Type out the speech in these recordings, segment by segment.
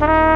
Bye.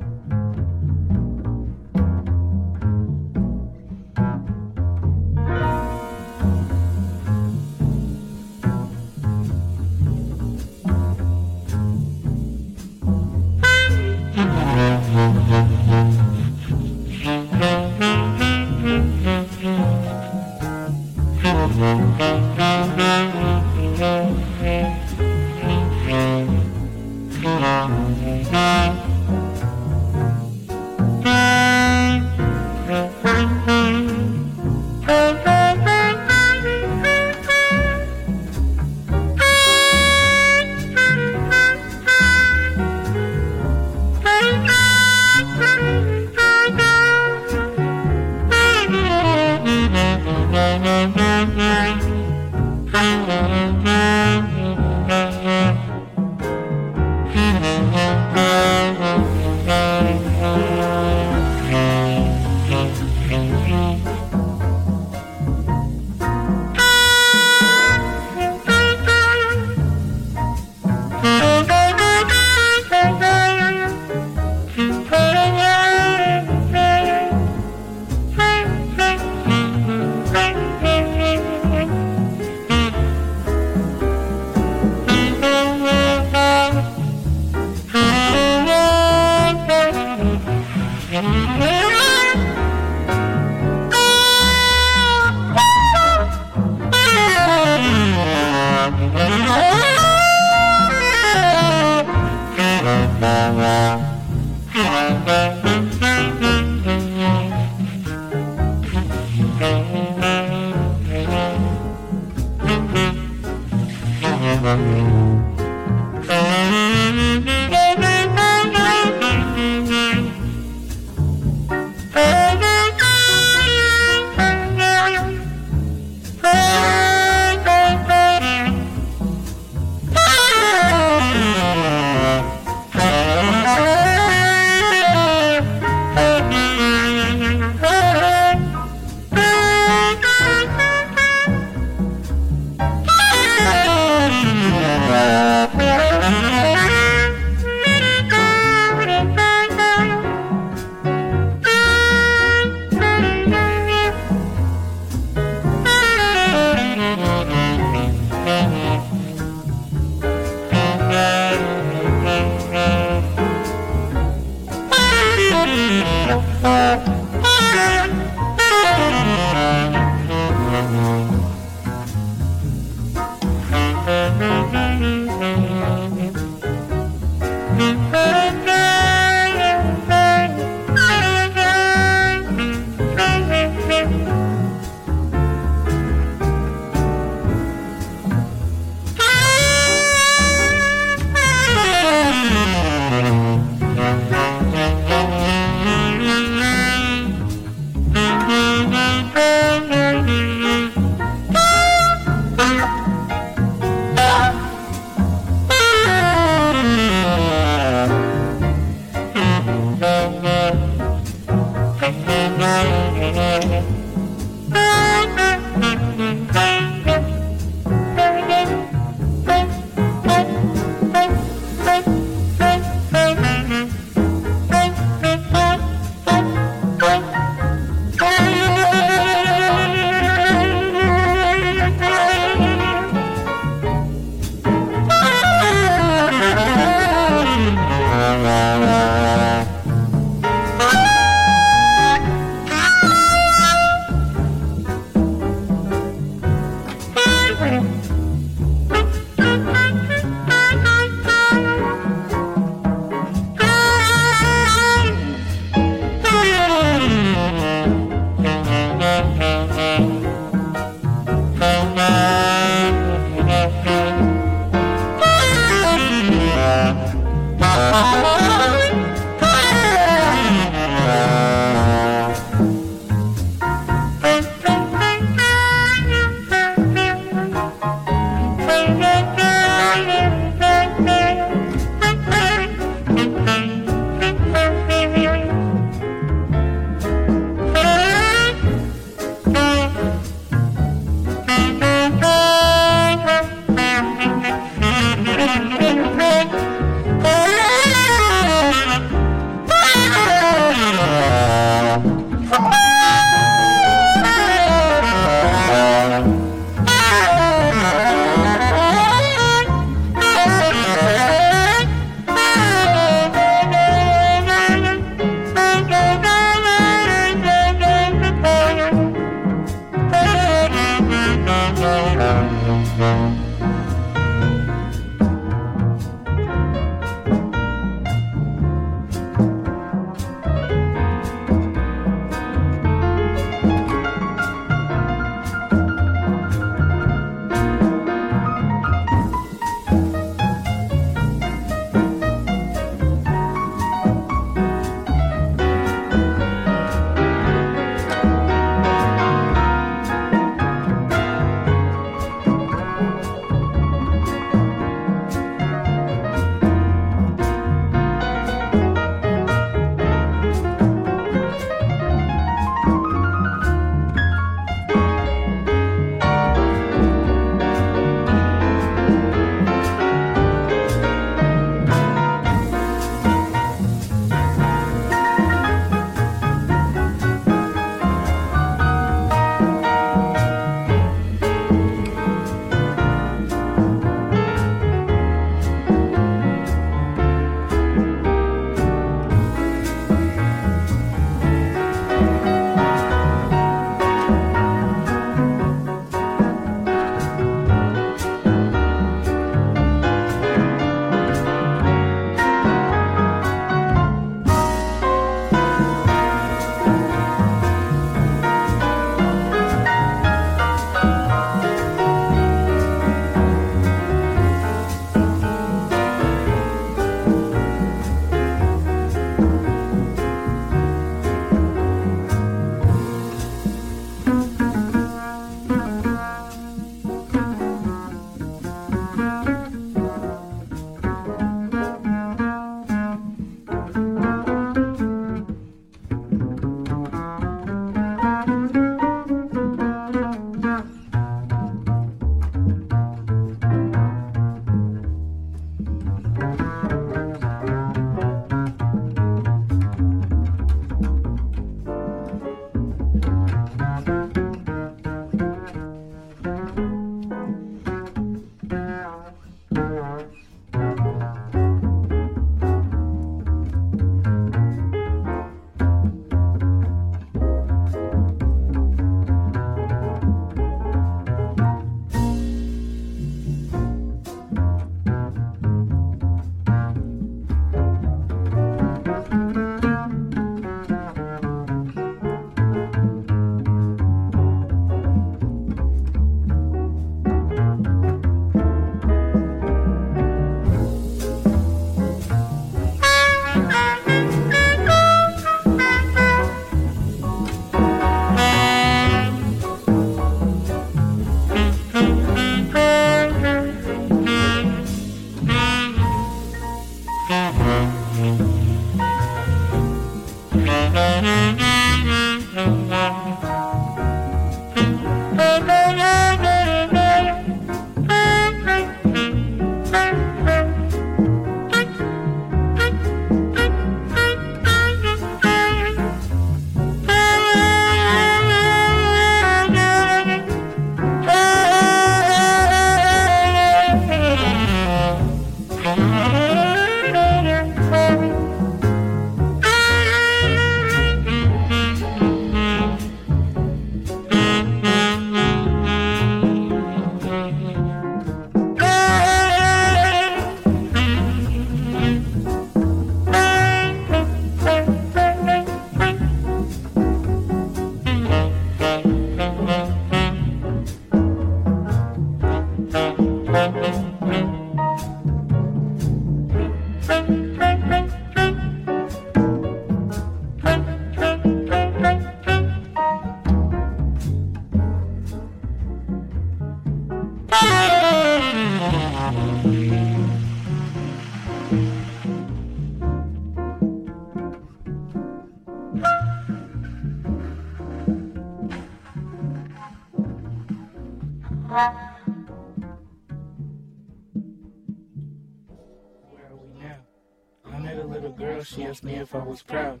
Asked me if I was proud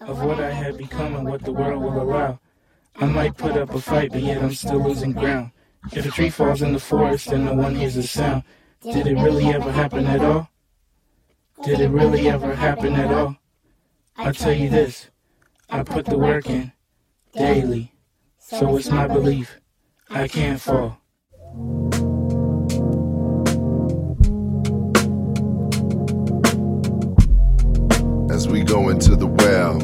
of what I had become and what the world will allow. I might put up a fight, but yet I'm still losing ground. If a tree falls in the forest and no one hears a sound, did it really ever happen at all? Did it really ever happen at all? I tell you this, I put the work in daily, so it's my belief I can't fall. We go into the well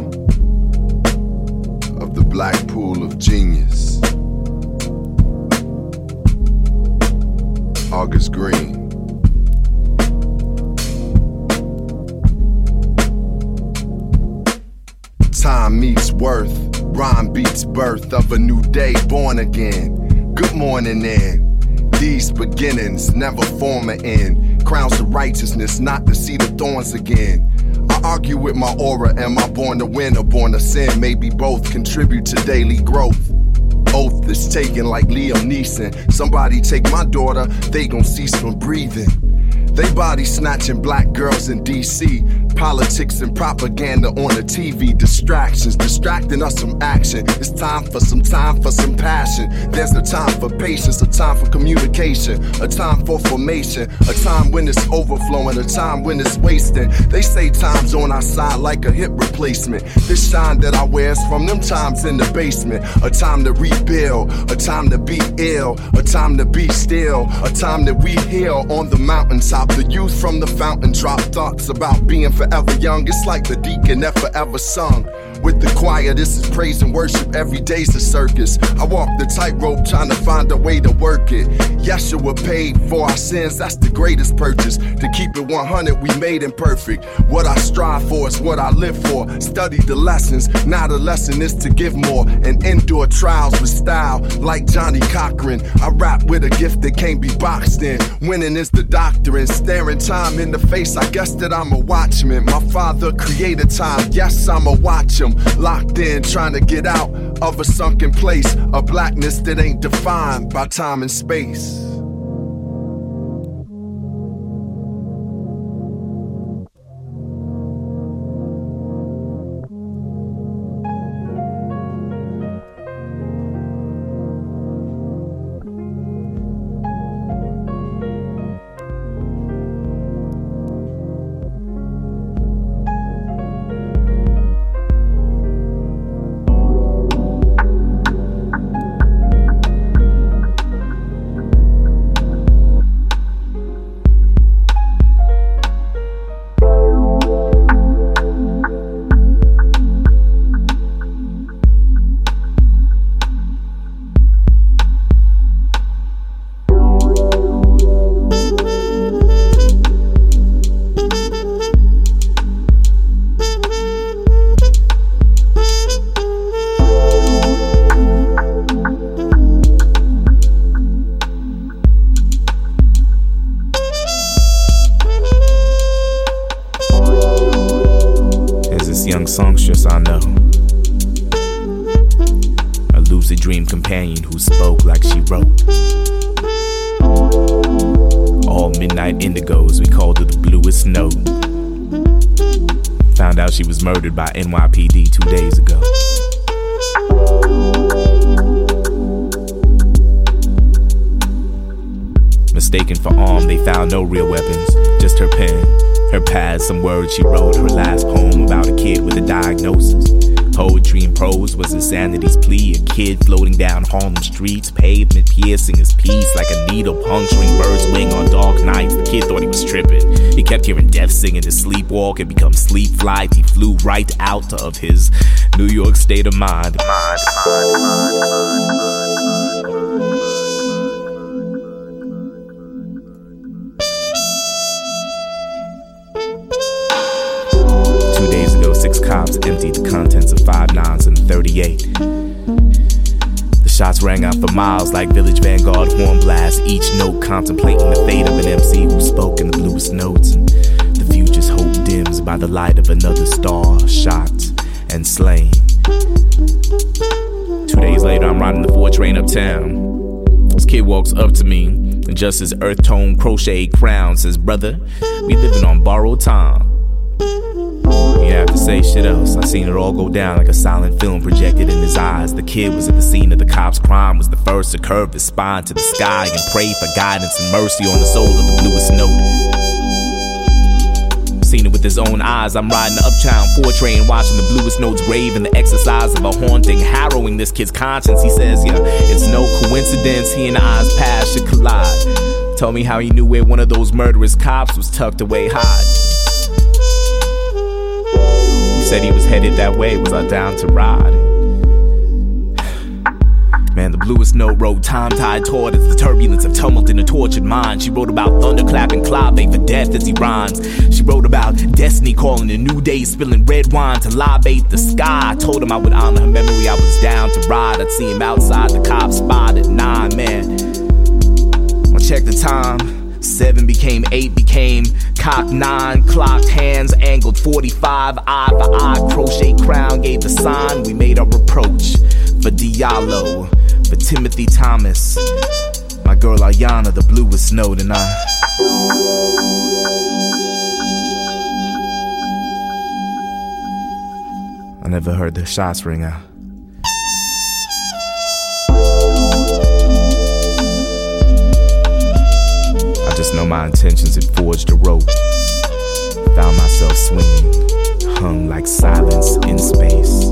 of the black pool of genius. August Green. Time meets worth, rhyme beats birth of a new day born again. Good morning, then. These beginnings never form an end. Crowns of righteousness, not to see the thorns again. Argue with my aura. Am I born to win or born to sin? Maybe both contribute to daily growth. Oath is taken like Liam Neeson. Somebody take my daughter, they gon' cease from breathing. They body snatching black girls in DC. Politics and propaganda on the TV. Distractions distracting us from action. It's time for some time for some passion. There's a time for patience, a time for communication, a time for formation, a time when it's overflowing, a time when it's wasting. They say time's on our side like a hip replacement. This shine that I wear is from them times in the basement. A time to rebuild, a time to be ill, a time to be still, a time that we heal on the mountaintop top. The youth from the fountain drop thoughts about being forever young. It's like the deacon that forever sung with the choir. This is praise and worship. Every day's a circus. I walk the tightrope trying to find a way to work it. Yeshua paid for our sins. That's the greatest purchase. To keep it 100, we made imperfect. What I strive for is what I live for. Study the lessons. Now the lesson is to give more and endure trials with style. Like Johnnie Cochran, I rap with a gift that can't be boxed in. Winning is the doctrine. Staring time in the face, I guess that I'm a watchman. My father created time. Yes, I'ma watch him. Locked in, trying to get out of a sunken place. A blackness that ain't defined by time and space. Dream companion who spoke like she wrote. All midnight indigos, we called her the bluest note. Found out she was murdered by NYPD two days ago. Mistaken for arm, they found no real weapons, just her pen, her pad, some words she wrote, her last poem about a kid with a diagnosis. Poetry and prose was insanity's plea. A kid floating down Harlem streets, pavement piercing his piece like a needle puncturing bird's wing on dark nights. The kid thought he was tripping. He kept hearing death sing in his sleepwalk and become sleep flight. He flew right out of his New York state of mind. mind, mind, mind shots rang out for miles like Village Vanguard horn blasts, each note contemplating the fate of an MC who spoke in the bluest notes. The future's hope dims by the light of another star, shot and slain. Two days later, I'm riding the four train uptown. This kid walks up to me, and just his earth tone crochet crown says, Brother, we living on borrowed time. Didn't have to say shit else. I seen it all go down like a silent film projected in his eyes. The kid was at the scene of the cop's crime, was the first to curve his spine to the sky and pray for guidance and mercy on the soul of the bluest note. Seen it with his own eyes. I'm riding the uptown four train, watching the bluest note's rave in the exercise of a haunting, harrowing this kid's conscience. He says, Yeah, it's no coincidence he and I's paths should collide. Tell me how he knew where one of those murderous cops was tucked away hide said he was headed that way. Was I down to ride? Man, the bluest note wrote time tied toward us, the turbulence of tumult in a tortured mind. She wrote about thunderclap and clave for death as he rhymes. She wrote about destiny calling a new day, spilling red wine to libate the sky. I told him I would honor her memory, I was down to ride. I'd see him outside the cop spot at nine, man. I'll check the time. Seven became eight, became cock nine, clocked hands, angled 45, eye for eye, crochet crown gave the sign. We made our approach for Diallo, for Timothy Thomas, my girl Ayana, the bluest note, and I. I never heard the shots ring out. Just know my intentions had forged a rope. Found myself swinging, hung like silence in space.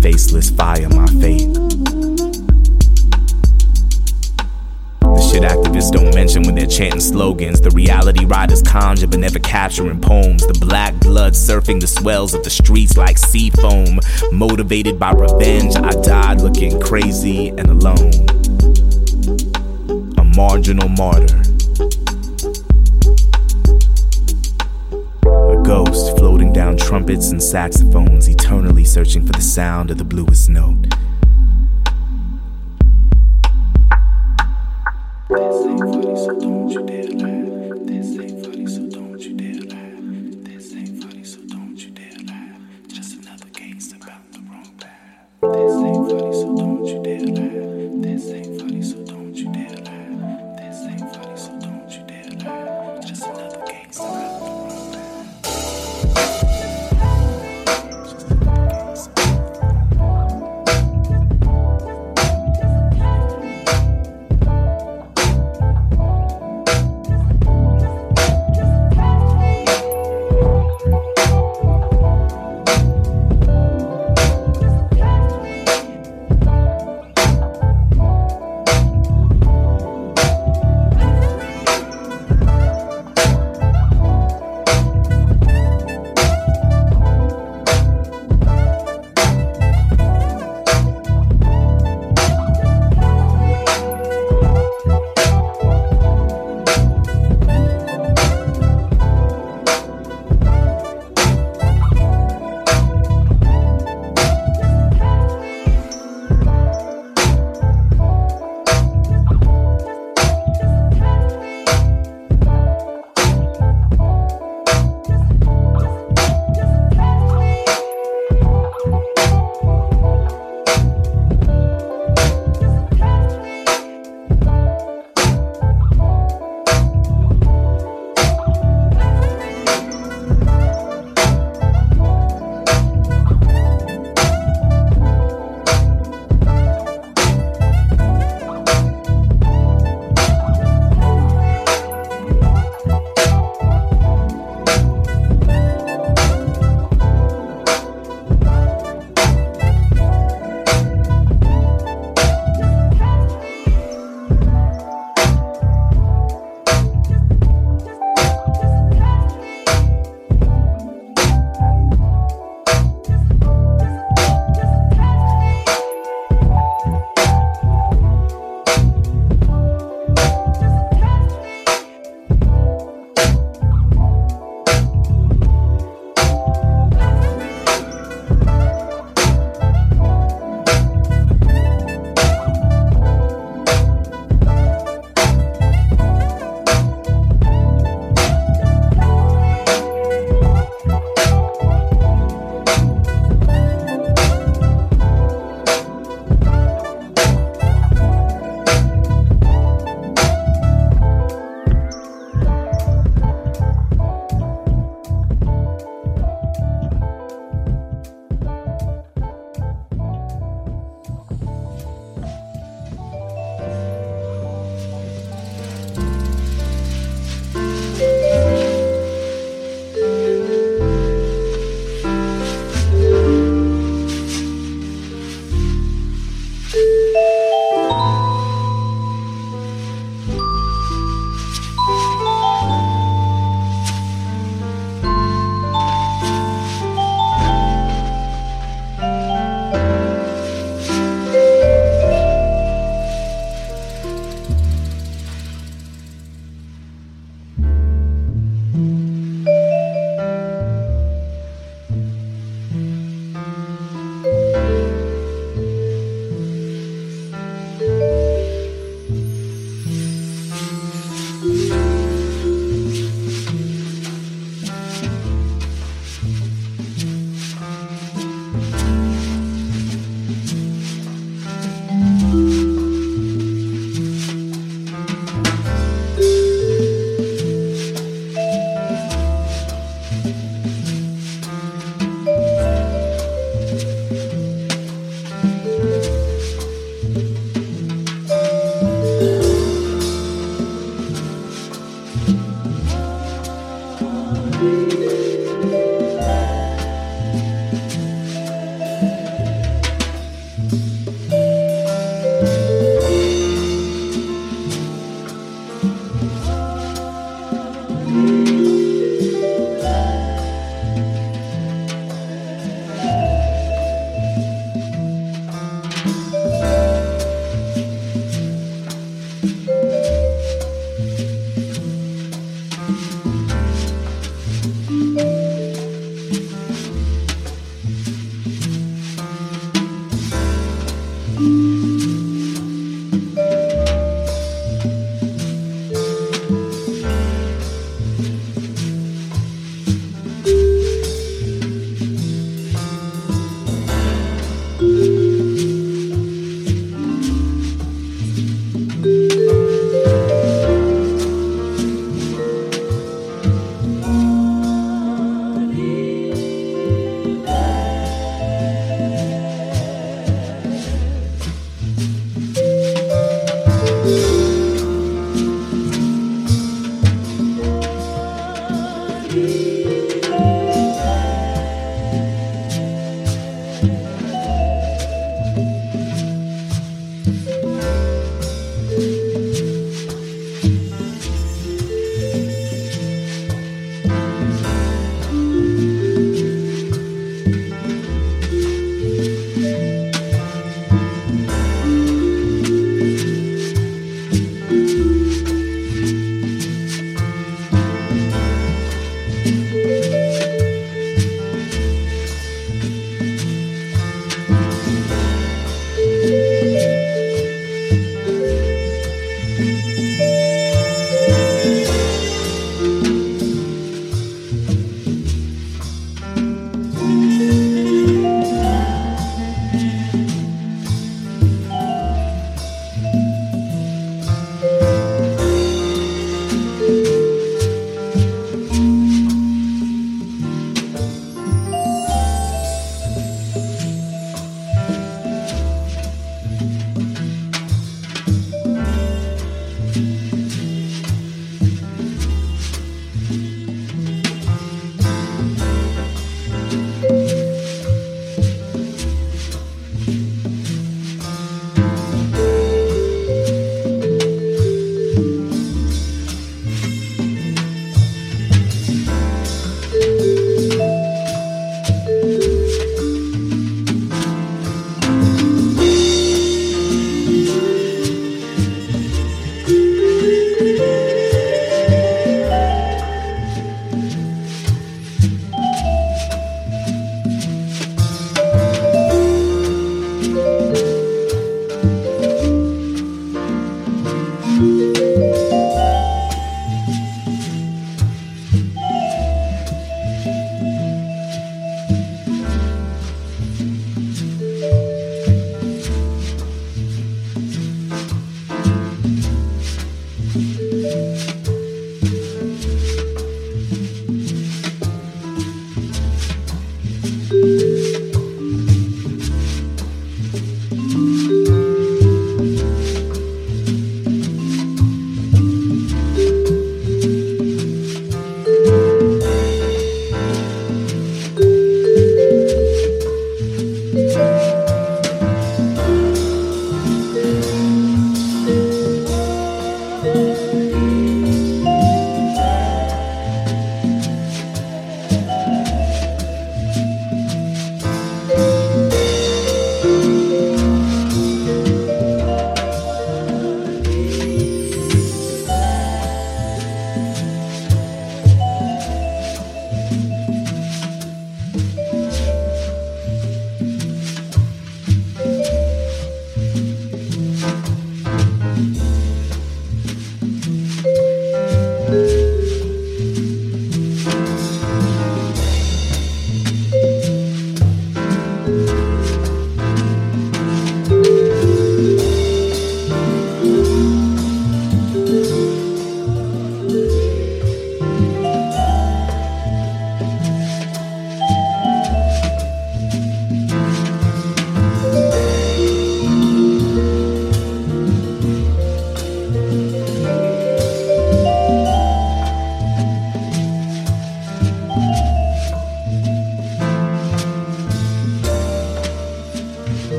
Faceless fire, my fate. The shit activists don't mention when they're chanting slogans. The reality riders conjure but never capturing poems. The black blood surfing the swells of the streets like sea foam. Motivated by revenge, I died looking crazy and alone marginal martyr. A ghost floating down trumpets and saxophones, eternally searching for the sound of the bluest note. Thank you.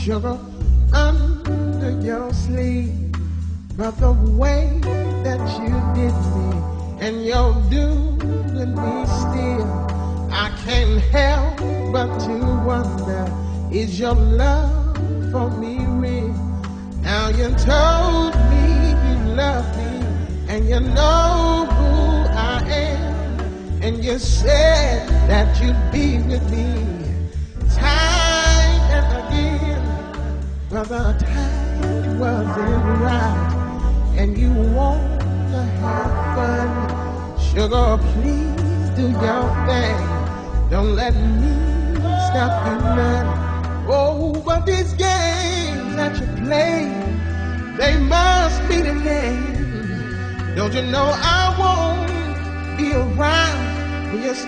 sugar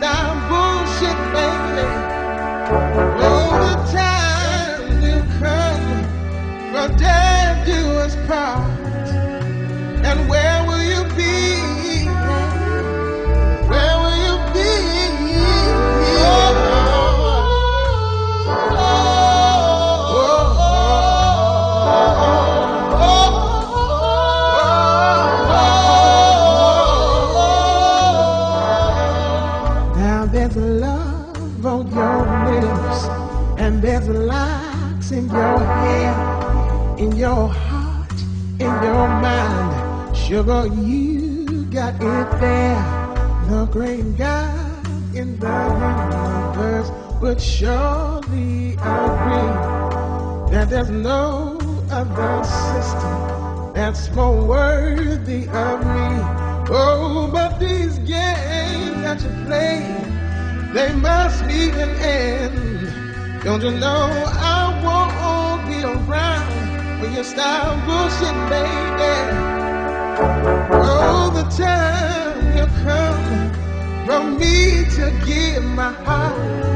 down. Sugar, you got it there. The great God in the universe would surely agree that there's no other system that's more worthy of me. Oh, but these games that you play, they must be an end. Don't you know I won't be around when you start bullshit, baby? Oh, the time will come from me to give my heart.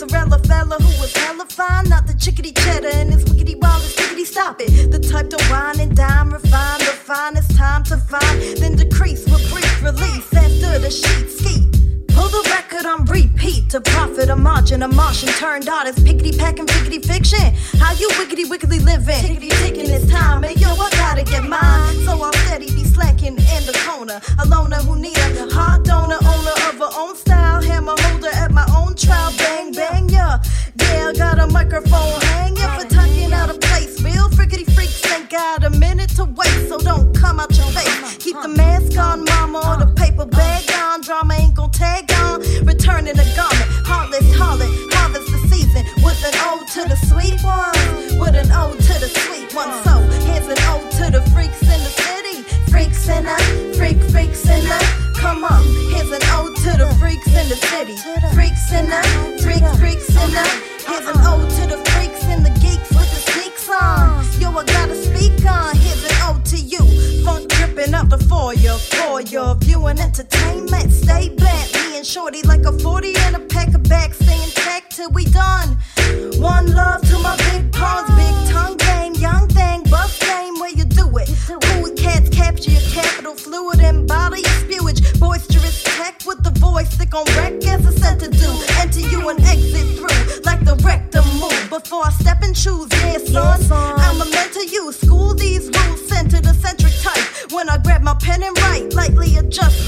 Mozzarella fella who was hella fine? Not the chickadee cheddar and his wickety wild stickety stop it. The type to wine and dime, refine the finest time to find, then decrease with brief release after the sheet ski. Pull the record on repeat to profit a margin. A Martian turned artist, pickety packing, pickety fiction. How you wickety wickedly living? Tickety ticking this time, and yo, I gotta get mine. So I'll steady be slacking in the corner. A loner who need a heart donor, owner of her own style. Trial. Bang, bang, yeah. Yeah, I got a microphone hanging for tucking out of place. Real frickety freaks ain't got a minute to wait, so don't come out your face. Keep the mask on, mama, or the paper bag on. Drama ain't gon' tag on. Returning the garment, heartless harlot, harvest the season with an ode to the sweet one, with an ode to the sweet one. So here's an ode to the freaks in the city, freaks in the, freak, freaks city, freaks in the, freak, freaks in the. An ode to the freaks and the geeks with the sneaks on. Yo, I gotta speak on. Here's an ode to you. Funk dripping up the foyer for your viewing entertainment. Stay bent, me and Shorty like a 40 and a pack of bags. Stay intact till we done. One love to my big pawns, big tongue game, young thing, buff game where you do it. Cool cats capture your capital fluid and. Boisterous tech with the voice thick on wreck as I said to do. Enter you and exit through like the rectum move. Before I step and choose, yeah, son. I'm a mentor you. School these rules, center the centric type. When I grab my pen and write, likely adjusted